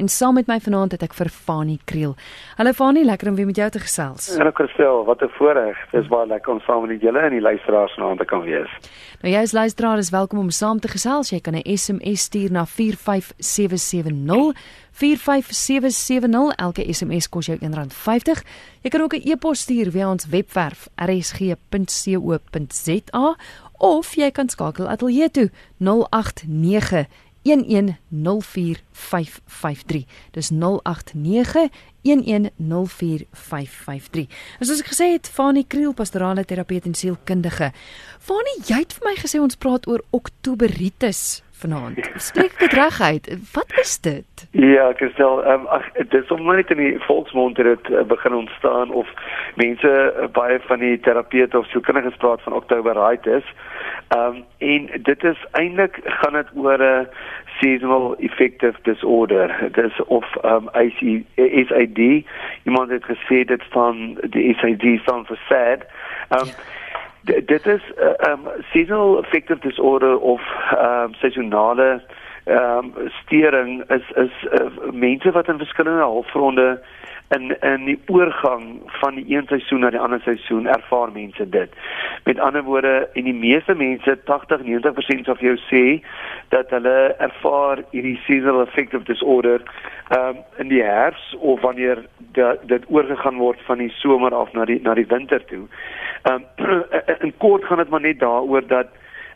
En saam met my vanaand het ek vir Fanie Kriel. Hallo Fanie, lekker om weer met jou te gesels. Hallo Christel, wat 'n voorreg. Dis baie lekker om saam met julle en die luisteraars vanaand te kan wees. Nou jy as luisteraar is welkom om saam te gesels. Jy kan 'n SMS stuur na 45770. 45770 elke SMS kos jou R1.50. Jy kan ook 'n e-pos stuur via ons webwerf rsg.co.za of jy kan skakel ateljee toe 089 1104553. Dis 089 1104553. Soos ek gesê het, Fanie Kriel, pastorale terapeut en sielkundige. Fanie, jy het vir my gesê ons praat oor Oktoberitis vanaand. Spreek dit reg uit. Wat is dit? Ja, Christel, um, ag dit is om net in die volksmond het dit uh, begin ontstaan of mense uh, baie van die terapeute of sielkundiges praat van Oktoberitis. Ehm um, en dit is eintlik gaan dit oor 'n seasonal affective disorder. Dit is of ehm um, SID. Iemand het gesê dit staan die SID staan vir sad. Ehm um, dit is 'n uh, um, seasonal affective disorder of ehm um, seisonale ehm um, stering is is uh, mense wat in verskillende halfronde in in die oorgang van die een seisoen na die ander seisoen ervaar mense dit. Met ander woorde, en die meeste mense, 80-90% sal vir jou sê dat hulle ervaar hierdie seasonal affective disorder um, in die herfs of wanneer dat dit oorgegaan word van die somer af na die na die winter toe. Um, in kort gaan dit maar net daaroor dat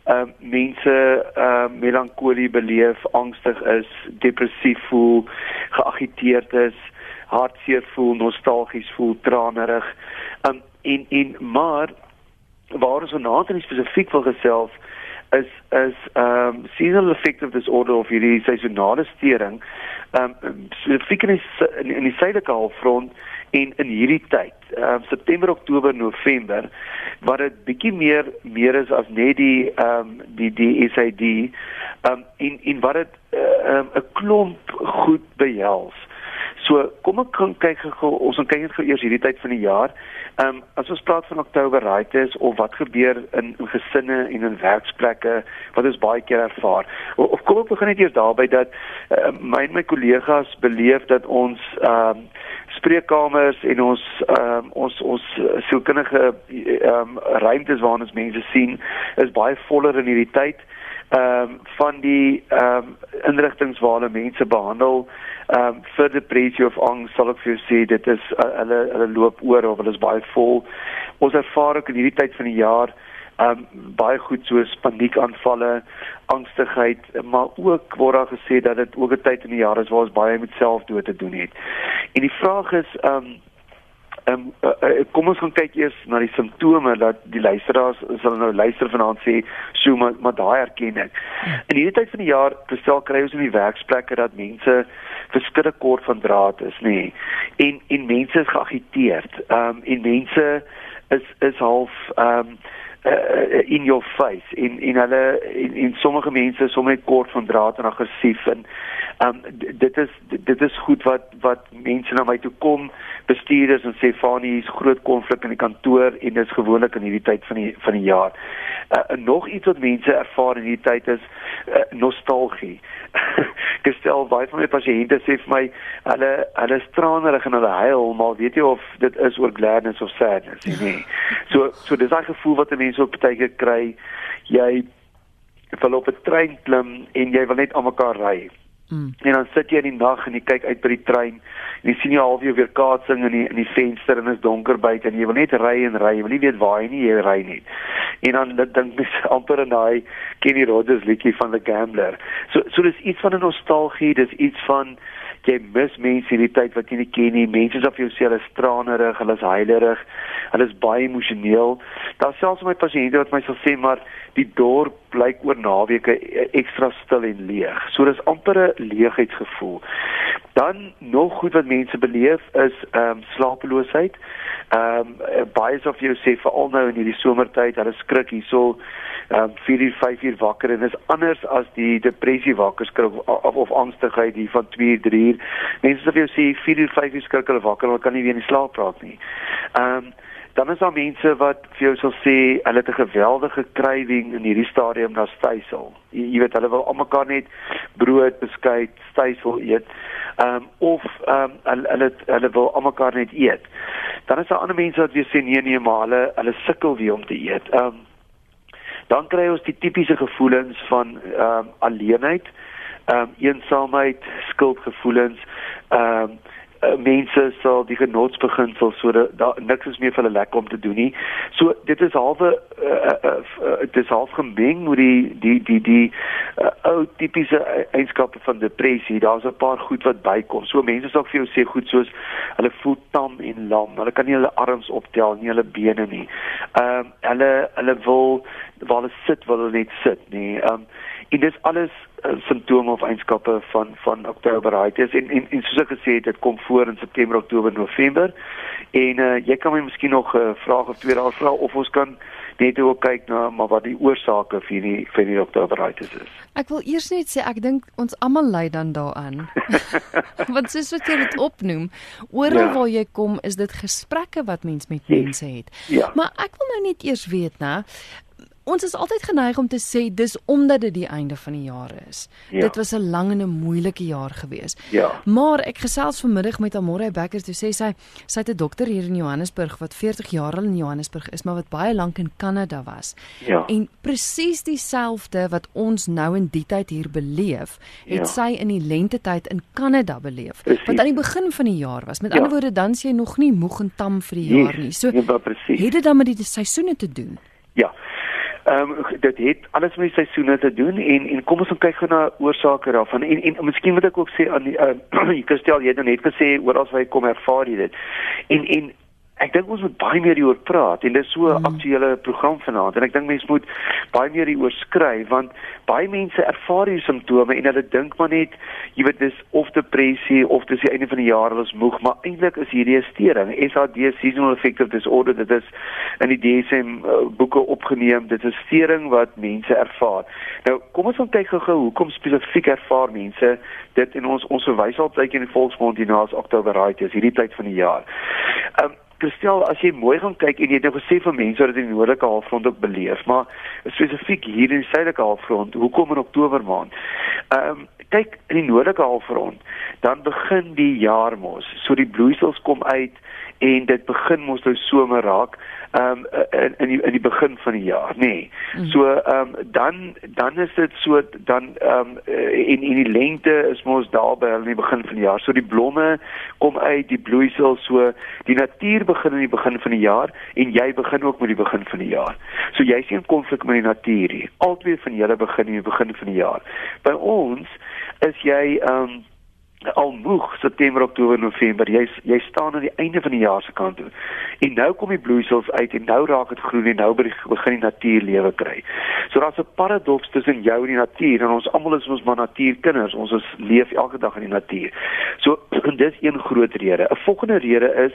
uh, mense ehm uh, melankolie beleef, angstig is, depressief voel, geagiteerd is, hartseer voel, nostalgies voel, tranerig. Um, en en maar waar ons vanaand in spesifiek wil gesels is is ehm um, seasonal affective disorder of hierdie seisonale stering. Ehm um, spesifiek in die, in die suidelike halfrond en in hierdie tyd, ehm um, September, Oktober, November, waar dit bietjie meer meer is as net die ehm um, die die SID ehm um, en en wat dit eh, ehm uh, 'n um, klomp goed behels. So kom ek kan kyk gou ons gaan kyk net gou eers hierdie tyd van die jaar. Ehm um, as ons praat van Oktober is of wat gebeur in, in gesinne en in werksplekke wat ons baie keer ervaar. Of, of kom ek begin net eers daarby dat uh, my en my kollegas beleef dat ons ehm um, spreekkamers en ons um, ons ons sielkundige um, ruimtes waarin ons mense sien is baie voller in hierdie tyd ehm um, van die ehm um, inrigtinge waar hulle mense behandel ehm um, vir depressie of angs sal ek vir jou sê dit is uh, hulle hulle loop oor of hulle is baie vol. Ons ervaar ook in hierdie tyd van die jaar um, baie goed soos paniekaanvalle, angstigheid, maar ook word daar gesê dat dit ook 'n tyd in die jaar is waar ons baie met selfdood te doen het. En die vraag is um, Ehm um, uh, uh, kom ons gaan kyk eers na die simptome dat die luisteraars sal nou luister vanaand sê, "So maar, maar daai erken ek." In hierdie tyd van die jaar, bestel kry ons in die werksplekke dat mense verskriklik kort van draad is, nê. Nee. En en mense is geagiteerd. Ehm um, en mense is is half ehm um, uh, in your face in in hulle in, in sommige mense is sommer kort van draad en aggressief en um, dit is dit is goed wat wat mense na my toe kom bestuurders en sê Fanie hier's groot konflik in die kantoor en dit is gewoonlik in hierdie tyd van die van die jaar. Uh, nog iets wat mense ervaar in hierdie tyd is uh, nostalgie. Gestel baie van my pasiënte sê vir my hulle hulle straanerig en hulle huil maar weet jy of dit is oor gladness of sadness nie. So so dis 'n gevoel wat mense op baie keer kry. Jy val op 'n trein klim en jy wil net aan mekaar ry. Mm. En dan sit jy in die nag en jy kyk uit by die trein en jy sien jy half weer kaatsing in die in die venster en is donker buite en jy wil net ry en ry, jy wil nie weet waar jy nie jy ry nie. En dan dink mens amper aan daai Kenny Rogers liedjie van The Gambler. So so dis iets van 'n nostalgie, dis iets van jy mis mense hierdie tyd wat jy nie ken nie. Mense is of jy sê hulle is tranerig, hulle is heilerig, hulle is baie emosioneel. Daar selfs my pasiënte wat my sal sê maar die dorp blyk oor naweke ekstra stil en leeg. So dis amper 'n leegheidsgevoel. Dan nog goed wat mense beleef is ehm um, slapeloosheid. Ehm um, baie of jy sê veral nou in hierdie somertyd, hulle skrik hierso um, 4 uur 5 uur wakker en is anders as die depressie wakker skrik of, of angstigheid hier van 2 3 uur. Mense sê jy sê 4 uur 5 uur skrik hulle wakker, hulle kan nie weer in slaap raak nie. Ehm um, dan is daar mense wat vir jou sal sê hulle het 'n geweldige krywing in hierdie stadium na stysel. Jy, jy weet hulle wil almekaar net brood, beskuit, stysel eet. Ehm um, of ehm um, hulle hulle hulle wil almekaar net eet. Dan is daar ander mense wat weer sê nee nee, maar hulle hulle sukkel weer om te eet. Ehm um, dan kry ons die tipiese gevoelens van ehm um, alleenheid, ehm um, eensaamheid, skuldgevoelens, ehm um, mense sal die genotsbeginsel so dat daar niks is meer vir hulle lekker om te doen nie. So dit is halwe uh, uh, uh, dit is half gemeng met die die die die uh, ou tipiese eienskappe van depressie. Daar's 'n paar goed wat bykom. So mense sal vir jou sê goed soos hulle voel tam en lam. Hulle kan nie hulle arms optel nie, hulle bene nie. Ehm um, hulle hulle wil waar hulle sit, wil hulle net sit nie. Ehm um, en dis alles uh, simptome of eienskappe van van Oktoberheitis en, en en soos ek gesê het dit kom voor in September, Oktober, November. En uh, jy kan my miskien nog 'n uh, vraag of twee daar vra of ons kan net ook kyk na maar wat die oorsake vir die vir die Oktoberheitis is. Ek wil eers net sê ek dink ons almal ly dan daaraan. Want soos wat jy dit opnoem, oral ja. waar jy kom is dit gesprekke wat mens met mense het. Ja. Maar ek wil nou net eers weet, né, Ons is altyd geneig om te sê dis omdat dit die einde van die jaar is. Ja. Dit was 'n lang en 'n moeilike jaar gewees. Ja. Maar ek gesels vanmiddag met Amore Becker toe sê sy sy het 'n dokter hier in Johannesburg wat 40 jaar al in Johannesburg is, maar wat baie lank in Kanada was. Ja. En presies dieselfde wat ons nou in die tyd hier beleef, het ja. sy in die lentetyd in Kanada beleef. Precies. Wat aan die begin van die jaar was. Met ja. ander woorde dan sê jy nog nie moeg en tam vir die jaar nie. So ja, het dit dan met die seisoene te doen. Ja. Ehm um, dit het alles met die seisoene te doen en en kom ons kyk gou na oorsake daarvan en en, en miskien moet ek ook sê aan die uh, jy kan stel jy het net gesê oral waar jy kom ervaar jy dit. En en Ek dink ons moet baie meer hieroor praat en dit is so 'n mm. aktuelle program vanaand en ek dink mense moet baie meer hieroor skryf want baie mense ervaar hierdie simptome en hulle dink maar net jy weet dis of depressie of dis die einde van die jaar hulle is moeg maar eintlik is hierdie 'n stering. SAD seasonal affective disorder dit is in die DSM uh, boeke opgeneem dit is 'n stering wat mense ervaar. Nou kom ons kyk gou-gou hoekom spesifiek ervaar mense dit in ons ons verwys altyd in die volksmond hierna as Oktoberitis hierdie tyd van die jaar. Um, Kristel, as jy mooi gaan kyk en jy het nou gesê van mense wat dit in die noordelike halfrond ook beleef, maar spesifiek hier in die suidelike halfrond, hoekom in Oktober maand? Ehm um, kyk in die noordelike halfrond, dan begin die jaar mos. So die bloeisels kom uit en dit begin mos nou somer raak um, in in die, in die begin van die jaar nê. Nee. Mm. So ehm um, dan dan is dit so dan ehm um, in in die lengte is mos daar by in die begin van die jaar. So die blomme kom uit, die bloeisel so die natuur begin in die begin van die jaar en jy begin ook met die begin van die jaar. So jy sien konflik met die natuur hier. Altyd van julle begin in die begin van die jaar. By ons is jy ehm um, al moeg September, Oktober, November. Jy jy staan aan die einde van die jaar se kant toe. En nou kom die bloeisels uit en nou raak dit groen en nou begin die natuur lewe kry. So daar's 'n paradoks tussen jou en die natuur en ons almal is ons maar natuurkinders. Ons is leef elke dag in die natuur. So dis een groot rede. 'n Volgende rede is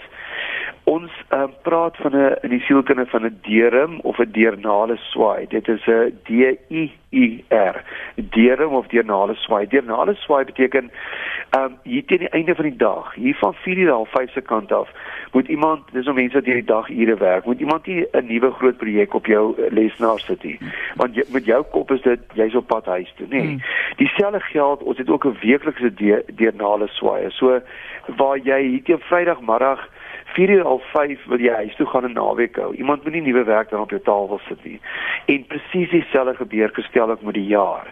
ons um, praat van 'n in die sielkunde van 'n derum of 'n deernale swaai. Dit is 'n D I I R. Derum of deernale swaai. Deernale swaai beteken ehm um, hier teen die einde van die dag, hier van 4:30 se kant af, moet iemand, dis om mense wat hierdie dag ure werk, moet iemand nie 'n nuwe groot projek op jou eh, lesenaar sit nie. Want jy, met jou kop is dit jy's op pad huis toe, nê. Nee. Hmm. Dieselfde geld, ons het ook 'n weeklikse deernale swaai. So waar jy hier teen Vrydagmiddag 4 uur al 5 wil jy huis toe gaan en naweek hou. Iemand moet nie nuwe werk dan op jou tafel sit nie. En presies dieselfde gebeur gestel ek met die jaar.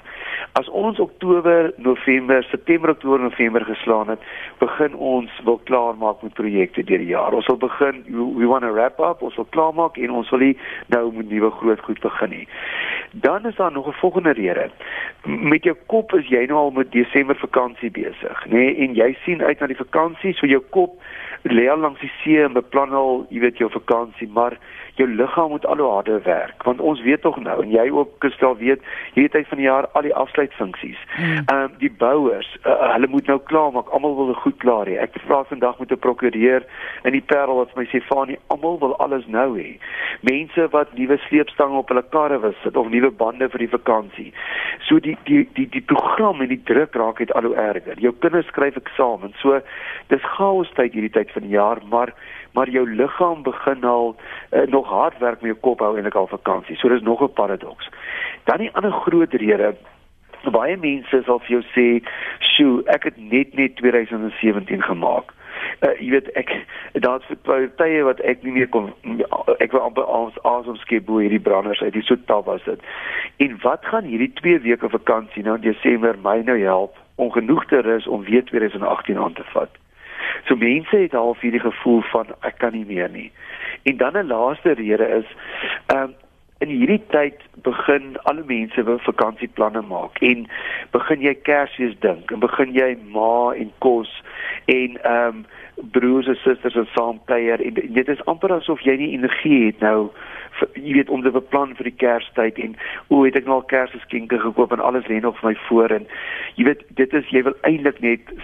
As ons Oktober, November, September, Oktober, November geslaan het, begin ons wil klaarmaak met projekte deur die jaar. Ons wil begin we want to wrap up, ons wil klaarmaak en ons wil nou met nuwe groot goed begin nie. Dan is daar nog 'n volgende rede. Met jou kop is jy nou al met Desember vakansie besig, nê? Nee? En jy sien uit na die vakansie, so jou kop lê al langs die see en beplan al, jy weet, jou vakansie, maar jou liggaam moet al hoe harder werk want ons weet tog nou en jy ook Kristel weet hierdie tyd van die jaar al die afsluitfunksies. Hmm. Ehm mm. um, die bouers, uh, hulle moet nou klaar maak. Almal wil goed klaar hê. Ek vra vandag met 'n prokureur in die Parel wat my sê Fanie, almal wil alles nou hê. Mense wat nuwe sleepstange op hulle karre wil sit of nuwe bande vir die vakansie. So die die die die program en die druk raak het al hoe erger. Jou kinders skryf eksamen. So dis chaos tyd hierdie tyd van die jaar, maar maar jou liggaam begin al uh, nog hard werk met jou kop hou eintlik al vakansie. So dis nog 'n paradoks. Dan die ander groot rede baie mense sal vir jou sê, "Sjoe, ek het net net 2017 gemaak." Uh, jy weet ek daar's tye wat ek nie meer kon ek wou amper asem skep bo hierdie branders uit. Dit so taaf was dit. En wat gaan hierdie 2 weke vakansie nou in Desember my nou help om genoeg te rus om weer 2018 aan te vat? So mense het half hierdie gevoel van ek kan nie meer nie. En dan 'n laaste rede is ehm um, in hierdie tyd begin alle mense wil vakansieplanne maak en begin jy Kersfees dink en begin jy ma en kos en ehm um, broers en susters en saam kuier en dit is amper asof jy nie energie het nou vir, jy weet om te beplan vir die Kerstyd en o het ek nou al Kersgeskenke gekoop en alles lê nog vir my voor en jy weet dit is jy wil eintlik net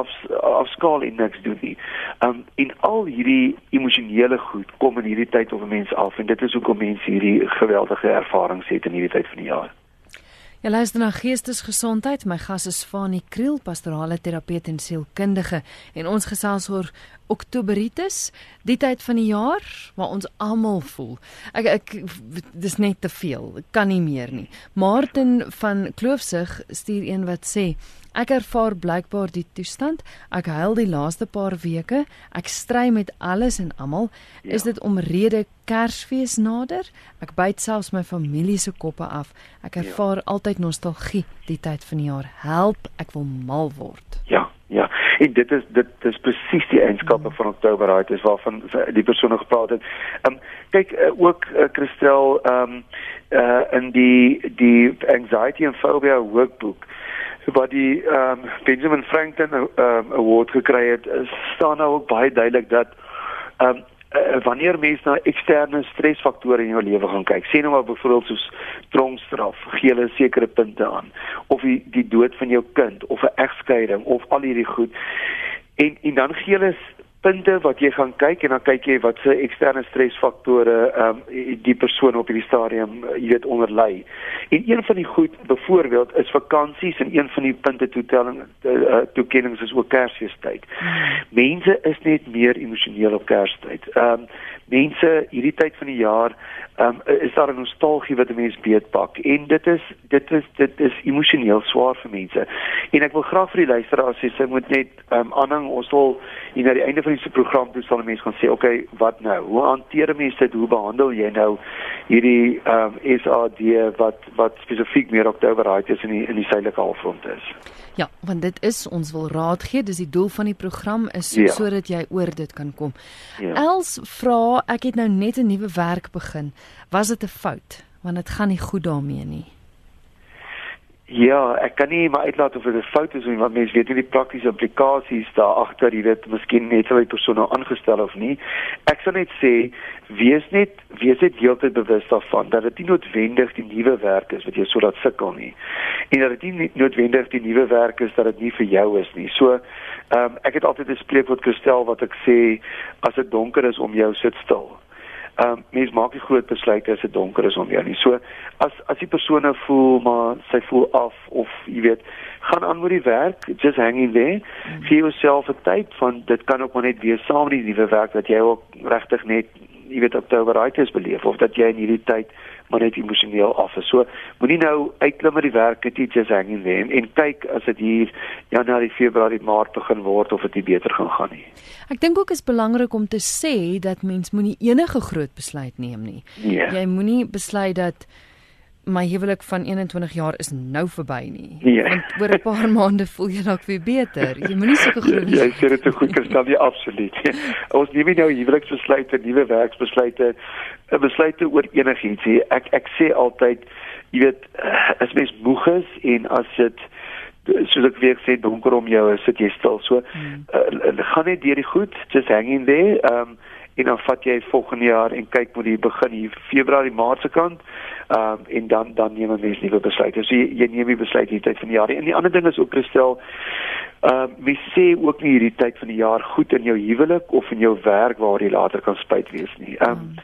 of of skaal en niks doen nie. Um en al hierdie emosionele goed kom in hierdie tyd op 'n mens af en dit is hoekom mense hierdie geweldige ervarings het in hierdie tyd van die jaar. Ja, luister na Geestesgesondheid. My gas is Fanie Kriel, pastorale terapeut en sielkundige en ons gesels oor Oktoberitis, die tyd van die jaar waar ons almal voel. Ek ek dis net te veel. Ek kan nie meer nie. Martin van Kloofsig stuur een wat sê Ek ervaar blykbaar die toestand. Ek huil die laaste paar weke. Ek stry met alles en almal. Ja. Is dit omrede Kersfees nader? Ek byt selfs my familie se koppe af. Ek ja. ervaar ja. altyd nostalgie die tyd van die jaar. Help, ek wil mal word. Ja, ja. En dit is dit is presies die eienskappe van Oktober, right? Dis waarvan die persoon gepraat het. Ehm um, kyk uh, ook uh, Christel ehm um, uh in die die anxiety and phobia workbook wat die ehm um, Benjamin Franklin ehm um, award gekry het, is staan nou ook baie duidelik dat ehm um, uh, wanneer mense na eksterne stresfaktore in jou lewe gaan kyk, sien nou maar byvoorbeeld soos tronkstraf, gee hulle sekere punte aan of die die dood van jou kind of 'n egskeiding of al hierdie goed. En en dan gee hulle punte wat jy gaan kyk en dan kyk jy wat se eksterne stresfaktore ehm um, die persoon op hierdie stadium uh, jy weet onderlei. En een van die goed byvoorbeeld is vakansies en een van die punte toetelling uh, toekennings is ook Kersfeestyd. Hmm. Mense is net meer emosioneel op Kerstyd. Ehm um, mense hierdie tyd van die jaar ehm um, is daar 'n nostalgie wat 'n mens beetpak en dit is dit is dit is emosioneel swaar vir mense. En ek wil graag vir die luisteraars sê sy moet net ehm um, aanhang ons wil hier na die einde van die program toe sal mense gaan sê okay, wat nou? Hoe hanteer mense dit? Hoe behandel jy nou hierdie ehm um, SAD wat wat spesifiek meer Oktober raai is in die in die suidelike halfrond is? Ja, want dit is ons wil raad gee, dis die doel van die program is ja. sodat jy oor dit kan kom. Ja. Els vra, ek het nou net 'n nuwe werk begin. Was dit 'n fout? Want dit gaan nie goed daarmee nie. Ja, ek kan nie maar uitlaat of dit 'n fout is want mense weet nie die praktiese implikasies daar agter, jy weet, miskien net hoe die persoon nou aangestel of nie. Ek sal net sê, wees net wees net heeltyd bewus daarvan dat dit nie noodwendig die nuwe werk is wat jy so laat sukkel nie. En dat dit nie noodwendig die nuwe werk is dat dit nie vir jou is nie. So, ehm um, ek het altyd 'n spreekwoord gestel wat ek sê as dit donker is om jou sit stil. Ehm um, mens maak nie groot besluite as dit donker is om jou nie. So as as die persoon nou voel maar sy voel af of jy weet, gaan aan met die werk, just hang in there. Mm. Gee jouself 'n tyd van dit kan ook maar net wees saam met die nuwe werk dat jy ook regtig net jy weet Oktober right is beleef of dat jy in hierdie tyd maar net emosioneel af is. So moenie nou uitklim met die werk net iets hang in there en kyk as dit hier Januarie, Februarie, Maart begin word of dit beter gaan gaan nie. Ek dink ook is belangrik om te sê dat mens moenie enige groot besluit neem nie. Yeah. Jy moenie besluit dat my huwelik van 21 jaar is nou verby nie. Nee. Want oor 'n paar maande voel jy dalk weer beter. Jy moenie sulke groot Jy sê dit te goed gestel, nie absoluut. Ons neem nou huweliksbesluite, nuwe werksbesluite, 'n besluite oor enigiets. Ek ek sê altyd, jy weet, as mens moeg is en as dit soos ek weer sê donker om jou is, sit jy stil. So hmm. uh, gaan net deur die goed, just hang in there. Um en dan vat jy volgende jaar en kyk moet jy begin hier Februarie Maart se kant. Ehm um, en dan dan neem 'n mens nuwe besluite. So jy, jy neem die besluit hierdie tyd van die jaar. En die ander ding is ook gestel ehm uh, mens sê ook nie hierdie tyd van die jaar goed in jou huwelik of in jou werk waar jy later kan spyt wees nie. Ehm um,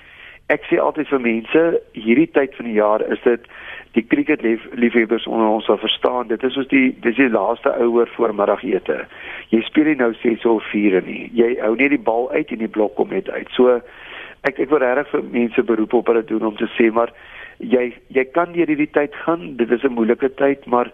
ek sê altyd vir mense hierdie tyd van die jaar is dit die cricket lief, liefhebbers onder ons sal verstaan dit is soos die dis die laaste ouer voor middagete jy speel nie nou 6 of 4 nie jy hou net die bal uit en die blok kom net uit so ek ek wil regtig vir mense beroep op hulle doen om te sê maar jy jy kan deur hierdie tyd gaan dit is 'n moeilike tyd maar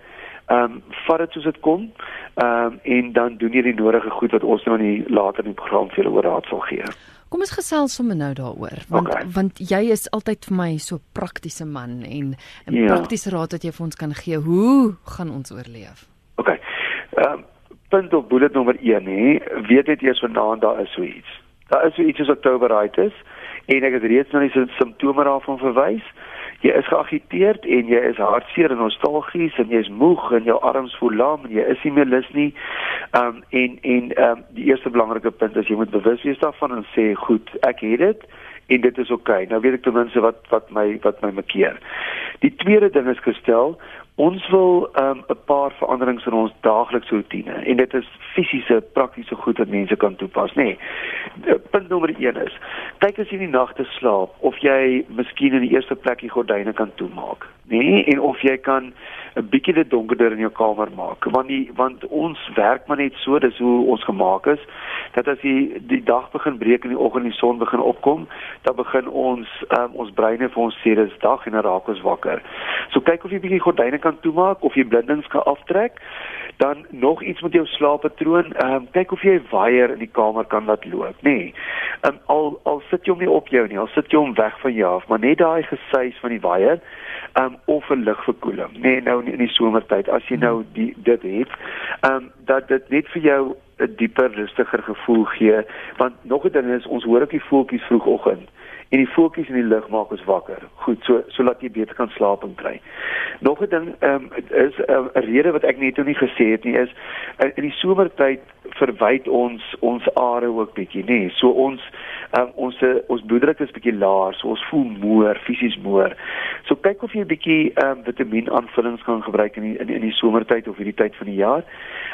ehm um, vat dit soos dit kom ehm um, en dan doen jy die nodige goed wat ons nou in die later in die program vir julle oor raad sal gee Kom ons gesels sommer nou daaroor want okay. want jy is altyd vir my so praktiese man en 'n ja. praktiese raad wat jy vir ons kan gee. Hoe gaan ons oorleef? OK. Ehm um, punt op bullet nommer 1 hè. Weet net eers vanaand daar is so iets. Daar is so iets soos Oktoberitis en ek het reeds na die simptome daarvan verwys jy is geagiteerd en jy is hartseer en nostalgies en jy is moeg en jou arms voel lam en jy is nie meer lus nie. Ehm um, en en ehm um, die eerste belangrike punt is jy moet bewus wees daarvan en sê goed, ek het dit en dit is oukei. Okay. Nou weet ek ten minste wat wat my wat my makkeer. Die tweede ding is gestel, Ons wil um, 'n um, paar veranderings in ons daaglikse rotine en dit is fisiese praktiese goed wat mense kan toepas, nê. Nee, punt nommer 1 is: kyk as jy in die nagte slaap of jy miskien in die eerste plek die gordyne kan toemaak, nê, nee, en of jy kan 'n bietjie dit donkerder in jou kamer maak, want die want ons werk maar net so, dis hoe ons gemaak is, dat as die die dag begin breek en die oggend die son begin opkom, dan begin ons um, ons breine vir ons sê dis dag en dan raak ons wakker. So kyk of jy bietjie gordyne kan toemaak of jy blindings kan aftrek. Dan nog iets met jou slaappatroon, ehm um, kyk of jy 'n waier in die kamer kan laat loop, nê. Nee. Ehm um, al al sit jy hom nie op jou nie, al sit jy hom weg van jou af, maar net daai gesuis van die waier um, of 'n ligverkoeling. Nee, nou in die somertyd as jy nou die dit het, ehm um, dat dit net vir jou 'n dieper, rustiger gevoel gee, want nog 'n ding is ons hoor ook die voeltjies vroegoggend en die voeltjies in die lug maak ons wakker. Goed, so so laat jy beter kan slaap en kry. Nog 'n ding um, is ehm, 'n uh, rede wat ek net nou nie gesê het nie is uh, in die somertyd verwyd ons ons are ook bietjie, nê. So ons um, ons ons bloeddruk is bietjie laer, so ons voel moer, fisies moer. So kyk of jy 'n bietjie um, vitamienaanvullings kan gebruik in die, in, in die somertyd of hierdie tyd van die jaar.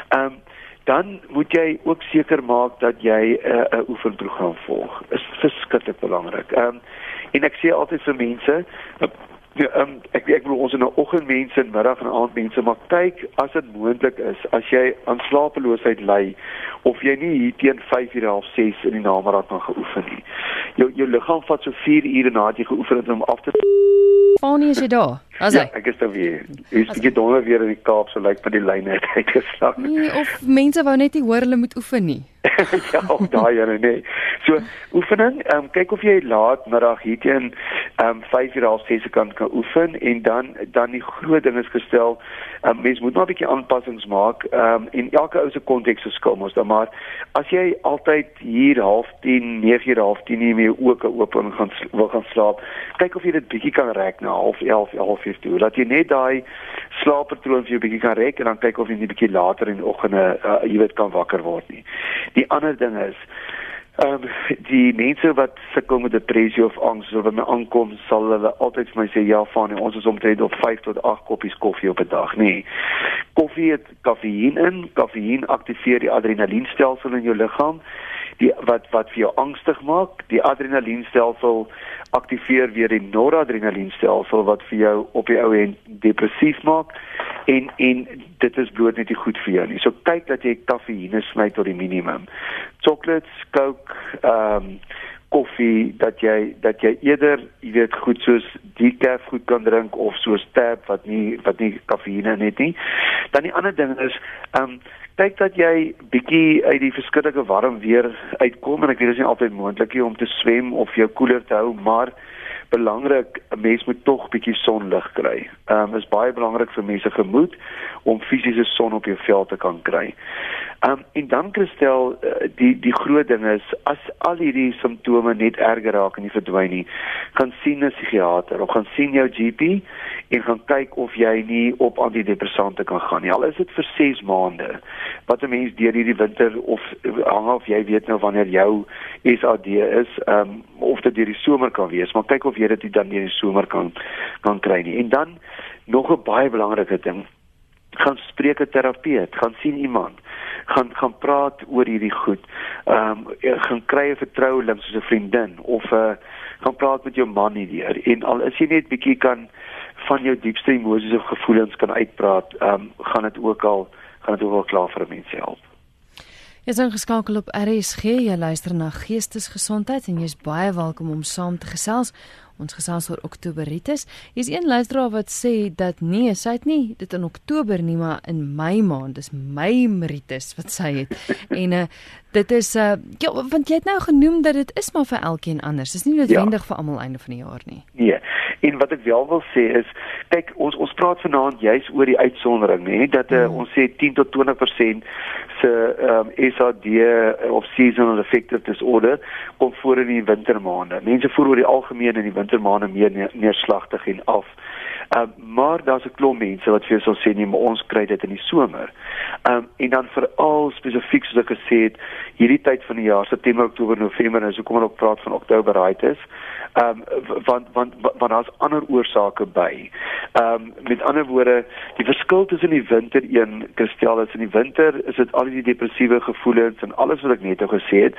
Ehm um, dan moet jy ook seker maak dat jy 'n uh, 'n oefenprogram volg. Is verskriklik belangrik. Ehm um, en ek sê altyd vir mense, uh, ehm um, ek ek bedoel ons is nou oggendmense en middag en aandmense, maar kyk as dit moontlik is, as jy aan slapeloosheid ly of jy nie hier teen 5:30 of 6 in die namiddag kan geoefen nie. Jou jou liggaam vat so 4 ure nadat jy geoefen het om af te Fanie is jy daar? As ja, ek is daar weer. Ek is gedonder weer in die Kaap so lyk like, vir die lyne het uitgeslag. Nee, of mense wou net nie hoor hulle moet oefen nie. ja, daai jare nee. So oefening, ehm um, kyk of jy laat middag hier teen ehm um, 5:30 of 6 kan kan oefen en dan dan die groot ding is gestel, um, mens moet maar 'n bietjie aanpassings maak. Um, en elke ou se konteks verskil mos dan maar as jy altyd hier half 10, 9:00 half 10 nie meer ook oop en gaan wil gaan slaap, kyk of jy dit bietjie kan rek na half 11, half 12 toe. Laat jy net daai slaappatroon vir jou bietjie kan rek en dan kyk of jy net bietjie later in die oggende uh, jy weet kan wakker word nie. Die ander ding is ehm um, die mense wat sukkel met depressie of angs of wanneer aankom sal hulle altyd vir my sê ja van ons is omtrent op 5 tot 8 koppies koffie op 'n dag nee koffie het kafeïen in kafeïen aktiveer die adrenalienstelsel in jou liggaam die wat wat vir jou angstig maak. Die adrenalienstelsel aktiveer weer die noradrenalienstelsel wat vir jou op die ou end depressief maak en en dit is bloot net nie goed vir jou nie. So kyk dat jy kafeïne sny tot die minimum. Chocolates, coke, ehm um, koffie dat jy dat jy eerder, jy weet, goed soos decaf goed kan drink of soos tab wat nie wat nie kafeïne het nie. Dan die ander ding is ehm um, kyk dat jy bietjie uit die verskillike warm weer uitkom en ek weet dit is nie altyd moontlik om te swem of jou koeler te hou, maar belangrik 'n mens moet tog bietjie sonlig kry. Ehm um, is baie belangrik vir mense gemoed om fisiese son op jou vel te kan kry. Um, en dan kristel eh, die die groot ding is as al hierdie simptome net erger raak en nie verdwyn nie, gaan sien 'n psigiater of gaan sien jou GP en gaan kyk of jy nie op antidepressante kan gaan nie. Al is dit vir 6 maande. Wat 'n mens deur hierdie winter of hang of jy weet nou wanneer jou SAD is, um, of dit deur die somer kan wees, maar kyk of jy dit dan deur die somer kan kan kry nie. En dan nog 'n baie belangrike ding, gaan spreek 'n terapeut, gaan sien iemand, gaan gaan praat oor hierdie goed. Ehm um, gaan kry 'n vertroueling soos 'n vriendin of 'n uh, gaan praat met jou man hierdeur en al is jy net bietjie kan van jou diepste emosies of gevoelens kan uitpraat, ehm um, gaan dit ook al gaan dit ook al klaar vir mense help. Jy is ingeskakel op RSG, jy luister na Geestesgesondheid en jy's baie welkom om saam te gesels. Ons gesels oor Oktoberitis. Hier's een luisteraar wat sê dat nee, sy het nie dit in Oktober nie, maar in Mei maand. Dis Mei Meritis wat sy het. en uh dit is uh ja, want jy het nou genoem dat dit is maar vir elkeen anders. Dis nie noodwendig ja. vir almal einde van die jaar nie. Nee. En wat ek wel wil sê is, kyk, ons ons praat vanaand juis oor die uitsondering, nê, dat uh, ons sê 10 tot 20% se ehm um, SAD of seasonal affective disorder kom voor in die wintermaande. Mense voel oor die algemeen in die wintermaande meer neerslagtig en af. Ehm uh, maar daar's 'n klomp mense wat vir jou sal sê nee, maar ons kry dit in die somer. Ehm um, en dan veral spesifiek soos ek gesê het, hierdie tyd van die jaar, September, Oktober, November, en so kom ons op praat van Oktoberitis. Ehm um, want want want daar's ander oorsake by. Ehm um, met ander woorde, die verskil tussen die winter een kristel is in die winter is dit al die depressiewe gevoelens en alles wat ek net nou gesê het.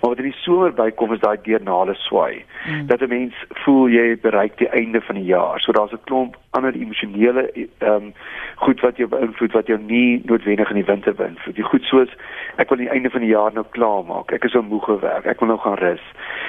Maar wat in die somer bykom is daai deernale swaai. Mm. Dat 'n mens voel jy bereik die einde van die jaar. So daar's 'n klomp ander emosionele ehm um, goed wat jou beïnvloed wat jou nie noodwendig in die winter beïnvloed. Die goed soos ek wil die einde van die jaar nou klaar maak. Ek is so moeg gewerk. Ek wil nou gaan rus.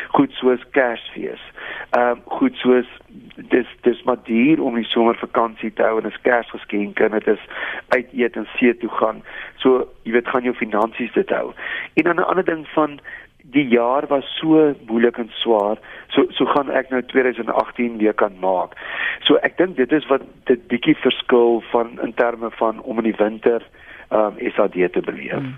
Goed soos Kersfees. Ehm um, goed soos dis dis maar duur om die somervakansie te hou en 'n Kersgeskenke en dit is uit eet en see toe gaan. So jy weet gaan jou finansies dit hou. En dan 'n ander ding van die jaar was so moeilik en swaar. So so gaan ek nou 2018 weer kan maak. So ek dink dit is wat dit bietjie verskil van in terme van om in die winter ehm um, SAD te beleef. Hmm.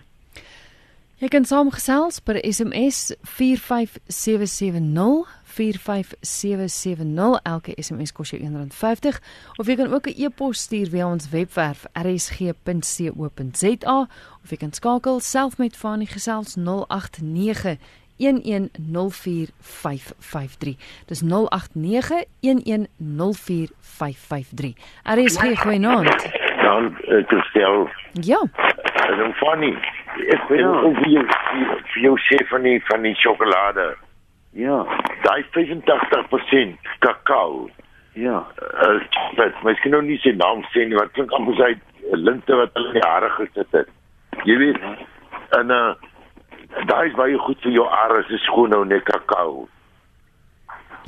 Jy kan saamgesels per SMS 45770 45770 elke SMS kos jou R1.50 of jy kan ook 'n e-pos stuur via ons webwerf rsg.co.za of jy kan skakel self met Fanie gesels 089 1104553 Dis 0891104553 RSG goeienaand Dan ek stel Ja Dis 'n funny ek weet ja. of jy vir jou sê van die van die sjokolade. Ja. Daai 85% kakao. Ja. Uh, dit mens kan nou nie sy naam sê nie, wat klink amper sy linte wat hulle in die hare gesit het. Jy weet. En uh daai is baie goed vir jou are, is skoon nou net kakao.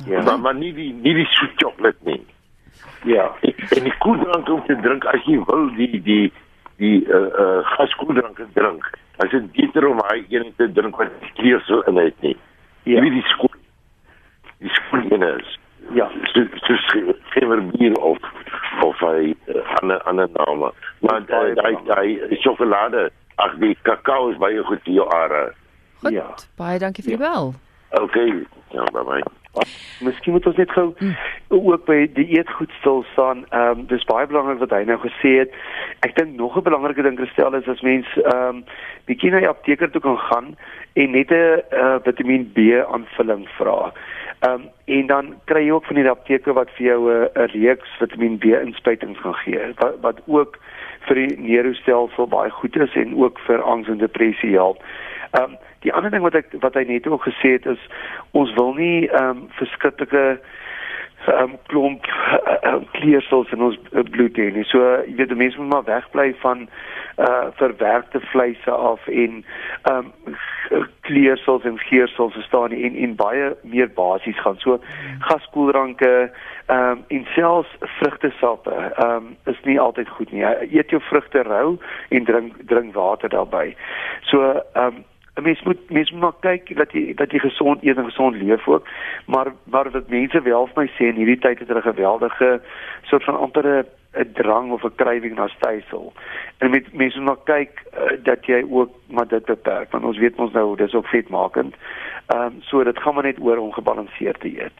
Ja. Maar, maar nie die nie die soet sjokolade nie. Ja. En die koeldrank om te drink as jy wil die die die uh, uh gaskoeldrank drink. As dit beter om hy een te drink wat kleur so in het nie. Ja. Wie die skool die skool is. Ja, so so skiewer bier of of hy ander uh, ander name. Maar daai daai sjokolade, ag die kakao is baie goed vir jou are. Goed, ja. Baie dankie vir die bel. Okay. Ja, bye bye. Miskien moet ons net gou ook by die eetgoed stil staan. Ehm um, dis baie belangrik wat hy nou gesê het. Ek dink nog 'n belangrike ding gestel is as mens ehm um, bietjie na die apteker toe kan gaan en net 'n uh, Vitamiin B aanvulling vra. Ehm um, en dan kry jy ook van die apteker wat vir jou 'n reeks Vitamiin B inspuitings gaan gee wat, wat ook vir die neurostelsel baie goed is en ook vir angs en depressie help. Ehm um, die ander ding wat ek wat hy net ook gesê het is ons wil nie ehm um, verskriklike ehm um, klomp uh, kleersels in ons bloed hê nie. So jy weet mense moet maar wegbly van uh verwerkte vleise af en ehm um, kleersels en geersels staan en en baie meer basies gaan. So gaskoeldranke ehm um, en selfs vrugtesappe ehm um, is nie altyd goed nie. Eet jou vrugte rou en drink drink water daarbey. So ehm um, mens moet mens moet maar kyk dat jy dat jy gesond eet en gesond leef ook. Maar maar wat mense wel vir my sê in hierdie tyd het hulle 'n geweldige soort van amper 'n drang of 'n krywing na stysel. En met mense moet maar kyk uh, dat jy ook maar dit beperk want ons weet ons nou dis ook vetmakend. Ehm um, so dit gaan maar net oor om gebalanseerd te eet.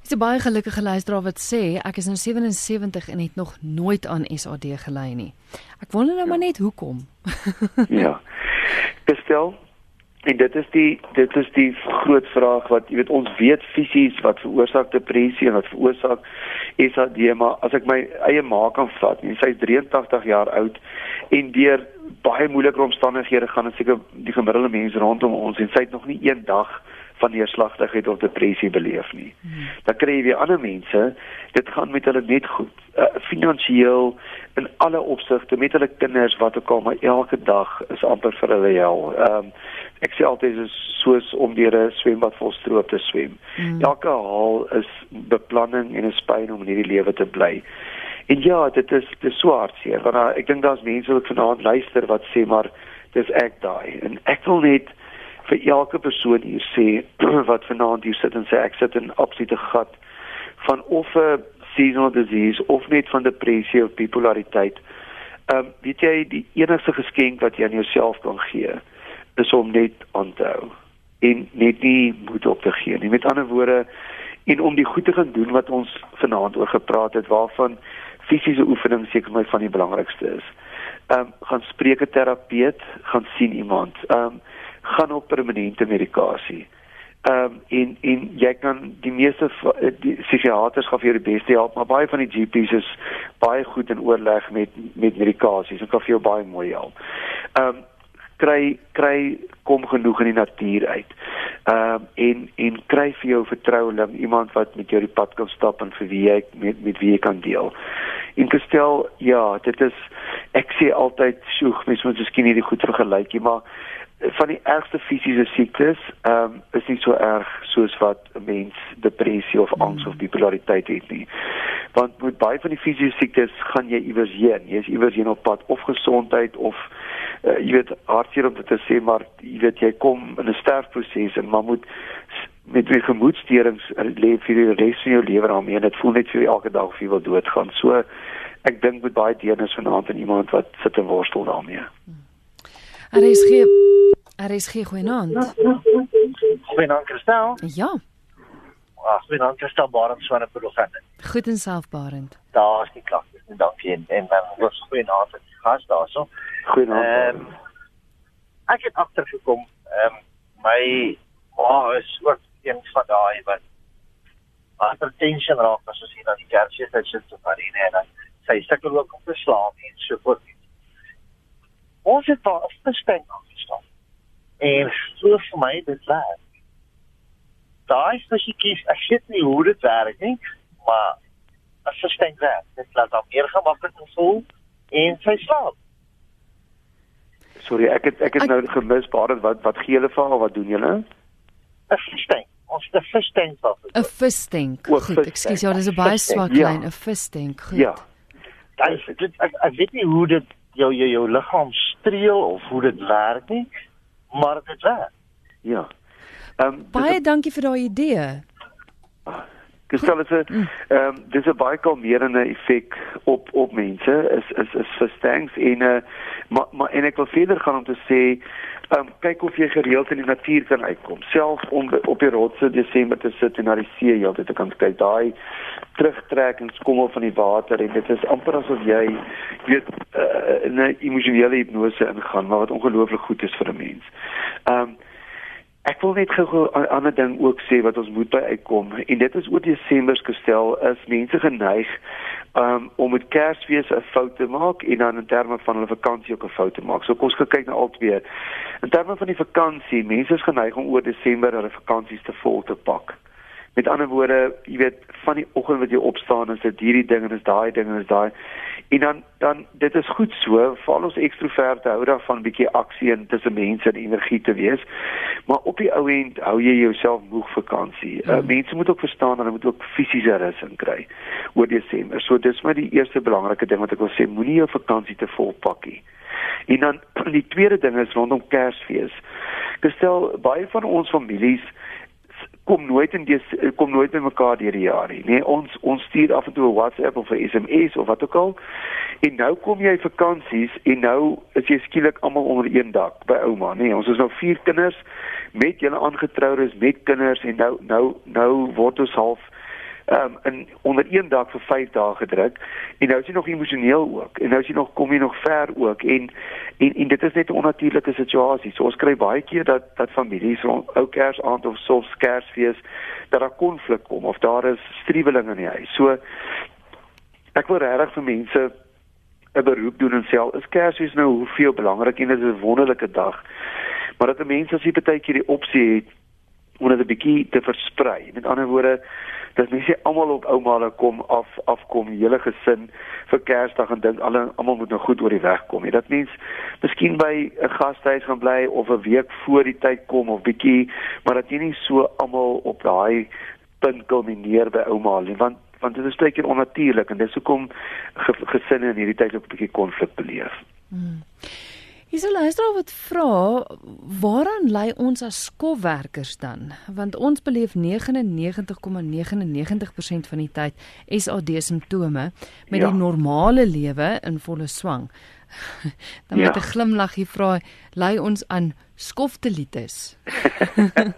Dis 'n baie gelukkige luisteraar wat sê ek is nou 77 en het nog nooit aan SAD gely nie. Ek wonder nou ja. maar net hoekom. ja gestel en dit is die dit is die groot vraag wat jy weet ons weet fisies wat veroorsaak depressie en wat veroorsaak SAD maar as ek my eie ma kan vat en sy is 83 jaar oud en deur baie moeilike omstandighede gaan en seker die gemiddelde mens rondom ons en sy het nog nie een dag van neerslagtigheid of depressie beleef nie. Hmm. Dan kry jy weer ander mense, dit gaan met hulle net goed, uh, finansiëel in alle opsigte met hulle kinders wat ook al maar elke dag is amper vir hulle hel. Ehm um, ek sê altyd is soos om deur 'n swembad vol stroop te swem. Hmm. Elke haal is beplanning en 'n pyn om in hierdie lewe te bly. En ja, dit is dit is swaar seer want uh, ek dink daar's mense wat vanaand luister wat sê maar dis ek daai en ek wil net vir elke persoon hier sê wat vanaand hier sit en sê ek sit in absolute gat van of 'n seasonal disease of net van depressie of bipolariteit. Ehm um, weet jy die enigste geskenk wat jy aan jouself kan gee is om net aan te hou en net nie moed op te gee nie. Met ander woorde en om die goed te gaan doen wat ons vanaand oor gepraat het waarvan fisiese oefening seker my van die belangrikste is. Ehm um, gaan spreek 'n terapeut, gaan sien iemand. Ehm um, gaan op permanente medikasie. Ehm um, en en jy kan die meeste eh, die psigiaters gaan vir jou die beste help, maar baie van die GP's is baie goed in oorleg met met medikasies. Hulle kan vir jou baie mooi help. Ehm um, kry kry kom genoeg in die natuur uit. Ehm um, en en kry vir jou vertroueling, iemand wat met jou die pad kan stap en vir wie jy met met wie jy kan deel. En gestel, ja, dit is ek sê altyd, sjoeg, mens moet miskien nie die goed vergelyk nie, maar van die ergste fisiese siektes ehm um, is nie so erg soos wat 'n mens depressie of angs mm. of bipolariteit het nie. Want met baie van die fisiese siektes gaan jy iewers heen. Jy is iewers heen op pad of gesondheid of uh, jy weet hartseer om dit te sê maar jy weet jy kom in 'n sterfproses en maar moet met die gemoedstoornings leef vir die res van jou lewe daarmee en dit voel net vir elke dag of jy wil doodgaan. So ek dink met baie deernis vanaand aan iemand wat sit en worstel daarmee. Mm. RSG RSG goeienaand. Goeienaand Christel. Ja. Ag, goeienaand Christel Barend swane Provinsie. Goed en self Barend. Daar's die klagtes. Dankie en en dan was goeienaand aan die gas daarso. Goeienaand. Ehm um, ek het agtergekom, ehm um, my ma is ook een van daai wat agter tension raak as ons hier na die kerkie sit so van die en sy sukkel ook om te slaap en so voort ons het daar 'n verstand aangestaan. En so vir my dit werk. Daai spesifiek ek weet nie hoe dit werk nie, maar as jy dink dat dit laat hom meer gemaklik voel en sy slaap. Sorry, ek het ek het ek, nou gemis baie wat wat gee hulle vir haar wat doen julle? 'n Verstand. Ons het 'n verstand van. 'n Verstand. Goed, ekskuus, ja, dis 'n baie swak lyn, 'n verstand. Goed. Ja. Dit ek, ek weet nie hoe dit jou jou jou liggaam streel of hoe dit werk nie, maar dit werk. Ja. Ehm um, baie dankie vir daai idee. Gestel dit mm. ehm um, dis 'n baie kalmerende effek op op mense is is is verstangs en uh, maar maar en ek wil verder gaan om te sê um, kyk of jy gereeld in die natuur kan uitkom self om op die rotse Desember te sit en na die see heeltyd te kan kyk daai terugtrek en skommel van die water en dit is amper asof jy weet uh, 'n emosionele hipnose ingaan maar wat ongelooflik goed is vir 'n mens. Ehm um, ek wil net gou 'n ander ding ook sê wat ons moet by uitkom en dit is oor Desember gestel is mense geneig um, om met Kersfees 'n fout te maak en dan in terme van hulle vakansie ook 'n fout te maak. So kom ons kyk na albei. In terme van die vakansie, mense is geneig om oor Desember hulle vakansies te vol te pak. Met ander woorde, jy weet, van die oggend wat jy opstaan, is dit hierdie ding en is daai ding en is daai. En dan dan dit is goed so, val ons ekstroverte hou daarvan bietjie aksie en tussen mense en energie te wees. Maar op die ou end hou jy jouself moeg vakansie. Uh, mm. Mense moet ook verstaan dat hulle moet ook fisiese rus inkry oor Desember. So dis maar die eerste belangrike ding wat ek wil sê, moenie jou vakansie te vol pak nie. En dan die tweede ding is rondom Kersfees. Gestel baie van ons families kom nooit in die kom nooit by mekaar deur die jaar nie. Nee, ons ons stuur af en toe 'n WhatsApp of 'n SMS of wat ook al. En nou kom jy vakansies en nou is jy skielik almal onder een dak by ouma, nee. Ons is nou vier kinders met julle aangetroudes met kinders en nou nou nou word ons half um, in onder een dak vir 5 dae gedruk en nou is jy nog emosioneel ook en nou is jy nog kom jy nog ver ook en en en dit is net 'n onnatuurlike situasie. So ons kry baie keer dat dat families rond ou Kersaand of soms Kersfees dat daar konflik kom of daar is striweling in die huis. So ek wil regtig vir mense 'n beroep doen en sê is Kersfees nou hoeveel belangrik en dit is 'n wonderlike dag. Maar dat 'n mens as jy baie keer die opsie het om dit 'n bietjie te versprei. Met ander woorde, dat mense almal op ouma kom af afkom, die hele gesin vir Kersdag en dink alle almal moet nou goed oor die weg kom. Jy dat mens miskien by 'n gastehuis gaan bly of 'n week voor die tyd kom of bietjie, maar dat jy nie so almal op daai punt kulmineer by ouma nie, want want dit is baie onnatuurlik en dis hoekom gesinne in hierdie tyd ook 'n bietjie konflik beleef. Hmm. Hier sou luisteraar wat vra, waaraan lê ons as skofwerkers dan? Want ons beleef 99,99% ,99 van die tyd SAD simptome met ja. die normale lewe in volle swang. dan met ja. 'n glimlaggie vra, lê ons aan skoftelitis?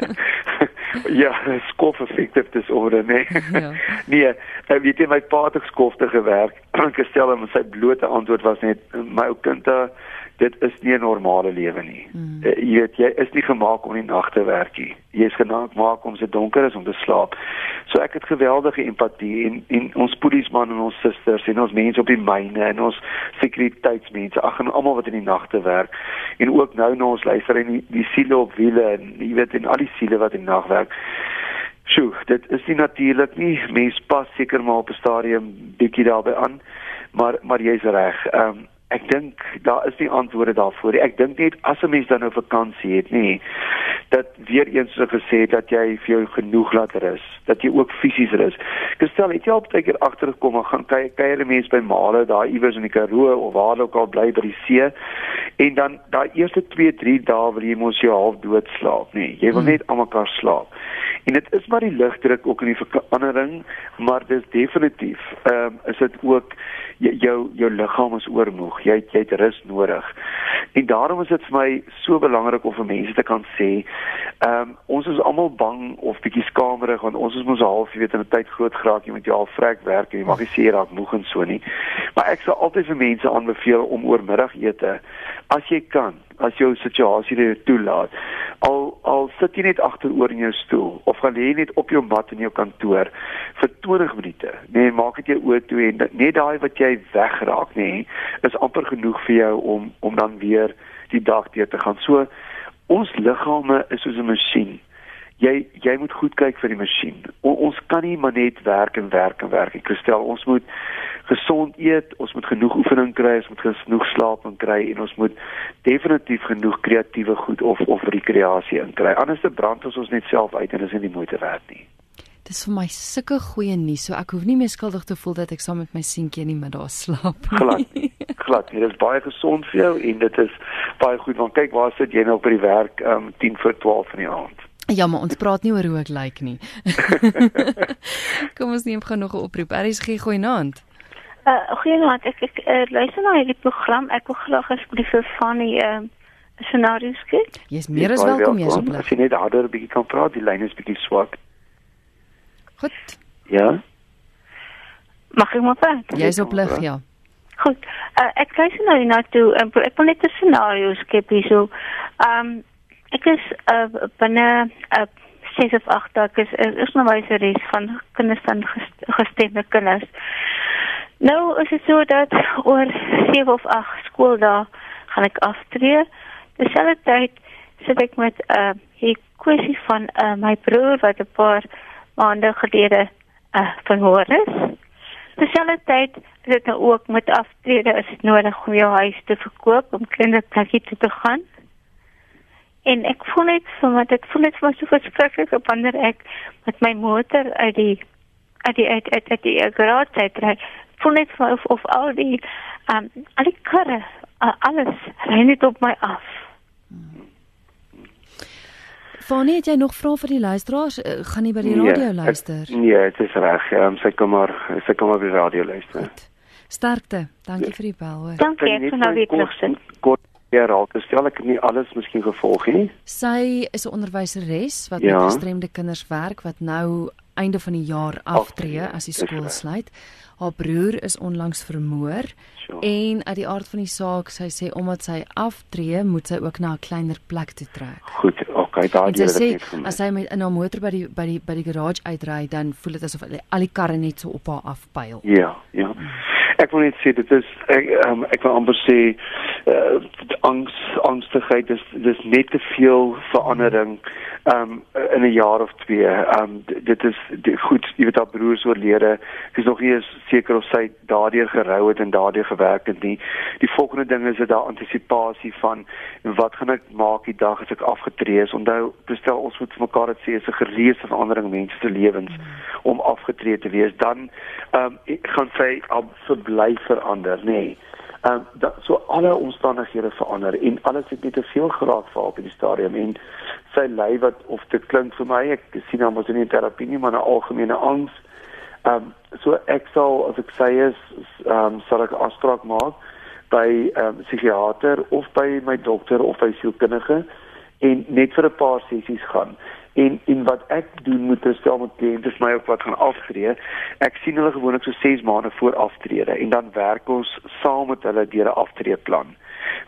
ja, skof effektief disorder, nee. Ja. nee, ek weet jy my pa het skofte gewerk. Ek stel hom sy blote antwoord was net my ou kind daar dit is nie 'n normale lewe nie. Mm. Uh, jy weet jy is nie gemaak om die nag te werk nie. Jy is gemaak om se donker is om te slaap. So ek het geweldige empatie en en ons polisman en ons susters en ons mense op die myne en ons sekuriteitsmense, ag en almal wat in die nagte werk en ook nou na ons luister en die, die siele op wiele en jy weet en al die siele wat in die nag werk. Sjoe, dit is nie natuurlik nie. Mens pas seker maar op 'n stadium bietjie daarbey aan. Maar maar jy's reg. Ehm um, Ek dink daar is nie antwoorde daarvoor nie. Ek dink net as 'n mens dan nou vakansie het, nê, dat weer eens so gesê dat jy vir jou genoeg laat rus, dat jy ook fisies rus. Gestel het jy al baie keer agtergekom en gaan kyk kuier mense by male daar iewers in die Karoo of waar ook al bly by die see en dan daai eerste 2, 3 dae wil jy mos jou half dood slaap, nê. Jy wil hmm. net almekaar slaap. En dit is maar die lugdruk ook in die verandering, maar dis definitief ehm um, is dit ook jou jou liggaam is oormoeg. Jy jy het rus nodig. En daarom is dit vir my so belangrik om vir mense te kan sê, ehm um, ons is almal bang of bietjie skamerig want ons is mos half, jy weet, in 'n tyd groot geraak, jy moet jy al vrek werk en jy mag nie sê jy raak moeg en so nie. Maar ek sal altyd vir mense aanbeveel om oormiddagete as jy kan as jou situasie dit toelaat. Al al sit jy net agteroor in jou stoel of gaan lê net op jou mat in jou kantoor vir 20 minute. Nee, maak dit jou oë toe en net daai wat jy wegraak, nê, nee, is amper genoeg vir jou om om dan weer die dag deur te gaan. So ons liggame is soos 'n masjien jy jy moet goed kyk vir die masjien. O, ons kan nie maar net werk en werk en werk. Ek stel ons moet gesond eet, ons moet genoeg oefening kry, ons moet genoeg slaap en kry en ons moet definitief genoeg kreatiewe goed of of rekreasie inkry. Anders te brand ons ons net self uit en dit is nie moeite werd nie. Dis vir my sulke goeie nuus, so ek hoef nie meer skuldig te voel dat ek saam met my seentjie in die middag slaap nie. Glad. Glad. Dit is baie gesond vir jou en dit is baie goed want kyk waar sit jy nou by die werk um 10 voor 12 in die aand. Ja, maar ons praat nie oor hoe ek lyk nie. Kom ons neem gou nog 'n oproep. Aries gee goeie naand. Uh goeie naand. Ek ek uh, luister na hierdie program. Ek wil graag asseblief van die uh scenario's gee. Jy's meer as welkom, jy's op. As jy net harder 'n bietjie kan praat, die lyn is bietjie swak. Goed. Ja. Mag ek maar praat? Jy's op lig, ja. Goed. Uh, ek kyk nou na toe. Uh, ek wil net 'n scenario skep hier so. Ehm um, Ek is uh, binne 'n uh, 6 of 8 dae is is nou baie series van kinders van gestemde kinders. Nou is dit so dat oor 7 of 8 skooldae gaan ek aftree. Dieselfde tyd sit ek met 'n uh, hier kwessie van uh, my broer wat 'n paar maande gelede uh, verhoor is. Dieselfde tyd dit nou ook met aftrede is dit nodig om jou huis te verkoop om kinderplekkie toe te gaan. En ek voel net so wat ek voel net so so verskriklik op wanneer ek met my motor uit die uit die uit uit, uit die garage uitry. Voel net so of, of al die um al die karre uh, alles ry net op my af. Fanie, het jy nog vrae vir die luisteraars? Uh, gaan nie by die nee, radio luister? Ek, nee, dit is reg. Um, sy kom maar sy kom maar by die radio luister. Goed. Sterkte. Dankie vir die bel hoor. Dankie, ek gaan nou weer terugsit. Kort Ja, raak gestel ek nie alles miskien gevolg nie. Sy is 'n onderwyseres wat ja. met gestremde kinders werk wat nou einde van die jaar aftree as die skool sluit. Haar broer is onlangs vermoor sure. en uit die aard van die saak, sy sê omdat sy aftree, moet sy ook na 'n kleiner plek toe trek. Goed, okay, daar jy dit. As sy met in haar motor by die by die by die garage uitry, dan voel dit asof al die karre net so op haar afpyl. Ja, ja. Hmm ek wil net sê dit is ek um, ek wil amper sê uh, angs angstigheid dis dis net te veel verandering um in 'n jaar of twee. Um dit is dit, goed, jy weet haar broers oorlede. Dis nog nie seker of sy daardeur gerou het en daardeur gewerk het nie. Die volgende ding is dat daar antisipasie van wat gaan ek maak die dag as ek afgetree is. Onthou, bestel ons moet vir mekaar dit sê is 'n gereëse verandering mense se lewens om afgetree te wees. Dan um gaan sy op verbly verander, nê. Nee. Ehm um, so alle omstandighede verander en alles het net te veel geraak vir op die stadium en sy ly wat of dit klink vir my ek sien hom as 'n terapie nie maar 'n algemene angs. Ehm um, so ek sal as ek sê is ehm um, sal ek afspraak maak by 'n um, psigiater of by my dokter of by sielkundige en net vir 'n paar sessies gaan. En en wat ek doen moet herstel met kliënte is my ook wat gaan aftree. Ek sien hulle gewoonlik so 6 maande voor aftrede en dan werk ons saam met hulle deur 'n aftreeplan.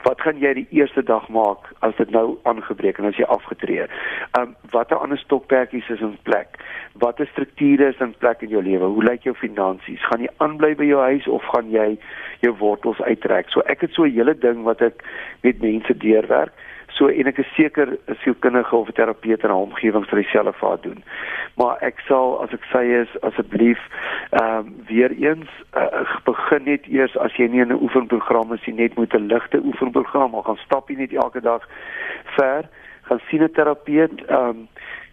Wat gaan jy die eerste dag maak as dit nou aangebreek en as jy afgetree? Um watter ander stokperdjies is in plek? Watter strukture is in plek in jou lewe? Hoe lyk jou finansies? Gaan jy aanbly by jou huis of gaan jy jou wortels uittrek? So ek het so 'n hele ding wat ek met mense deurwerk. So en ek is seker 'n sielkundige of 'n terapeut in 'n omgewing sal dieselfde vir haar doen. Maar ek sal as ek sê is asseblief ehm um, weer eens uh, begin net eers as jy nie in 'n oefenprogram is nie, net moet 'n ligte oefenprogram, maar gaan stap jy net elke dag ver, gaan sien 'n terapeut ehm um,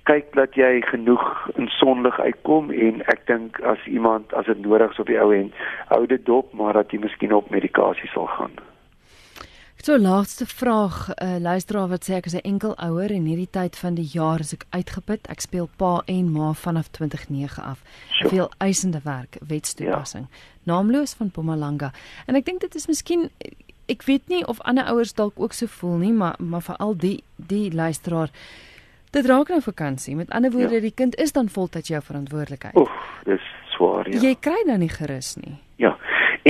kyk dat jy genoeg in sonlig uitkom en ek dink as iemand as dit nodig is op die ou end hou dit dop maar dat jy miskien op medikasie sal gaan. So laaste vraag, 'n uh, luisteraar wat sê ek is 'n enkel ouer en hierdie tyd van die jaar is ek uitgeput. Ek speel pa en ma vanaf 2009 af. Sure. Veel eisende werk, wetstoepassing. Ja. Naamloos van Pomalanga. En ek dink dit is miskien ek weet nie of ander ouers dalk ook so voel nie, maar maar veral die die luisteraar dit raak nou vakansie. Met ander woorde, ja. die kind is dan voltyds jou verantwoordelikheid. Oef, dis swaar, ja. Jy kry dan nie gerus nie. Ja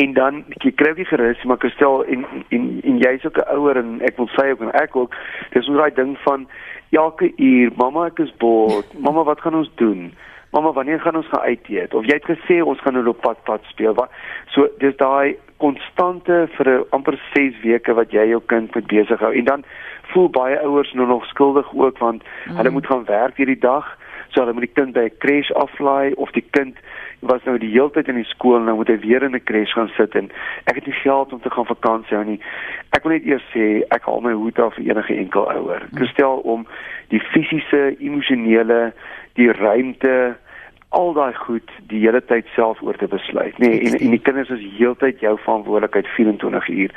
en dan jy kry ook gerus maar Kristel en en en jy's ook 'n ouer en ek wil sê ook en ek ook dis hoe daai ding van elke uur mamma ek is bored mamma wat gaan ons doen? Mamma wanneer gaan ons gaan uit eet? Of jy het gesê ons gaan nou op pad pad speel. Wat so dis daai konstante vir 'n amper 6 weke wat jy jou kind moet besig hou. En dan voel baie ouers nou nog skuldig ook want mm. hulle moet gaan werk hierdie dag so hulle moet die kind by 'n crash aflaai of die kind was nou die hele tyd in die skool nou moet hy weer in 'n crash gaan sit en ek het nie geld om te gaan vakansie hou nie. Ek wil net eers sê ek haal my hoed af vir enige enkel ouer. Ek stel om die fisiese, emosionele, die ruimte al daai goed die hele tyd self oor te besluit nê nee, en en die kinders is heeltyd jou verantwoordelikheid 24 uur.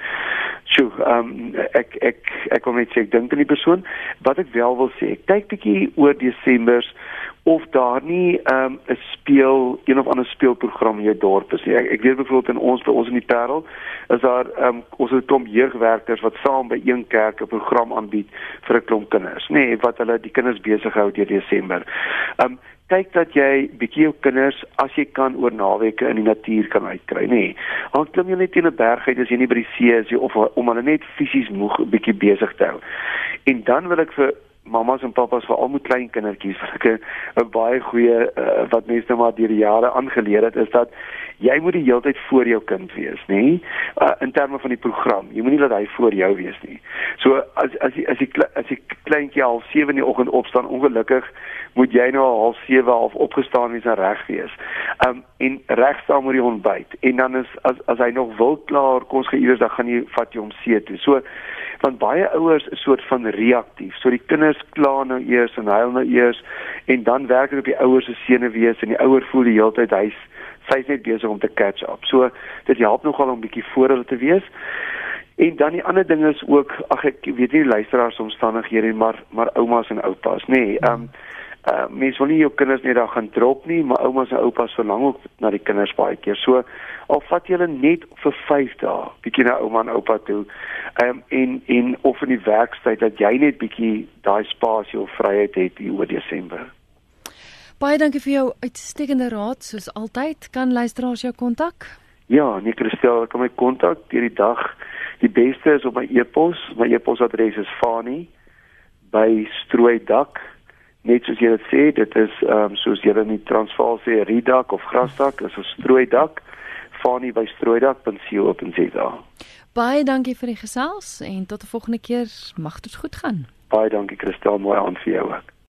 So, ehm um, ek ek ek kom net sê ek dink aan die persoon wat ek wel wil sê. Ek kyk bietjie oor Desembers of daar nie ehm, 'n um, speel een of ander speelprogram in jou dorp is nie. Ek, ek weet byvoorbeeld in ons by ons in die Parel is daar um, ons het 'n klomp jeugwerkers wat saam by een kerk 'n program aanbied vir 'n klomp kinders, nê, nee, wat hulle die kinders besig hou deur Desember. Ehm um, kyk dat jy bietjie jou kinders as jy kan oor naweke in die natuur kan uitkry, nê. Nee. Al klim jy net in 'n berg uit as jy nie by die see is of om hulle net fisies moeg bietjie besig te hou. En dan wil ek vir mamas en papas vir al my klein kindertjies wat ek 'n baie goeie uh, wat mense nou maar deur die jare aangeleer het is dat jy moet die hele tyd voor jou kind wees, nê? Uh, in terme van die program. Jy moenie laat hy voor jou wees nie. So as as jy as jy as jy kleintjie al 7 in die oggend opstaan, ongelukkig moet jy nou al 7 half opgestaan wees en reg wees. Um en reg staan met die ontbyt. En dan is as as hy nog wil klaar kos geiers dan gaan jy vat jy hom see toe. So want baie ouers is soort van reaktief. So die kinders kla nou eers en huil nou eers en dan werk dit op die ouers se senuwees en die ouer voel die hele tyd hy's sy's net besig om te catch up. So dit help nogal om bietjie voor hulle te wees. En dan die ander ding is ook ag ek weet nie luisteraars omstandighede maar maar oumas en oupas nê. Nee, ehm um, uh mens wil nie jou kinders net daar gaan drop nie, maar oumas en oupas verlang ook na die kinders baie keer. So al vat jy hulle net vir 5 dae bietjie na ouma en oupa toe. Ehm um, en en of in die werkstyd dat jy net bietjie daai spasie of vryheid het hier oor Desember. Baie dankie vir jou uitstekende raad soos altyd. Kan luisteraars jou kontak? Ja, nee Christel, kan my kontak deur die dag. Die beste is op my e-pos. My e-posadres is fani by strooidak net soos jy dit sê dit is ehm um, soos jy in die Transvaal sê ridak of grasdak is 'n strooidak fani by strooidak.co.za. Baie dankie vir die gesels en tot 'n volgende keer. Mag dit goed gaan. Baie dankie Christel, mooi aan vir jou ook.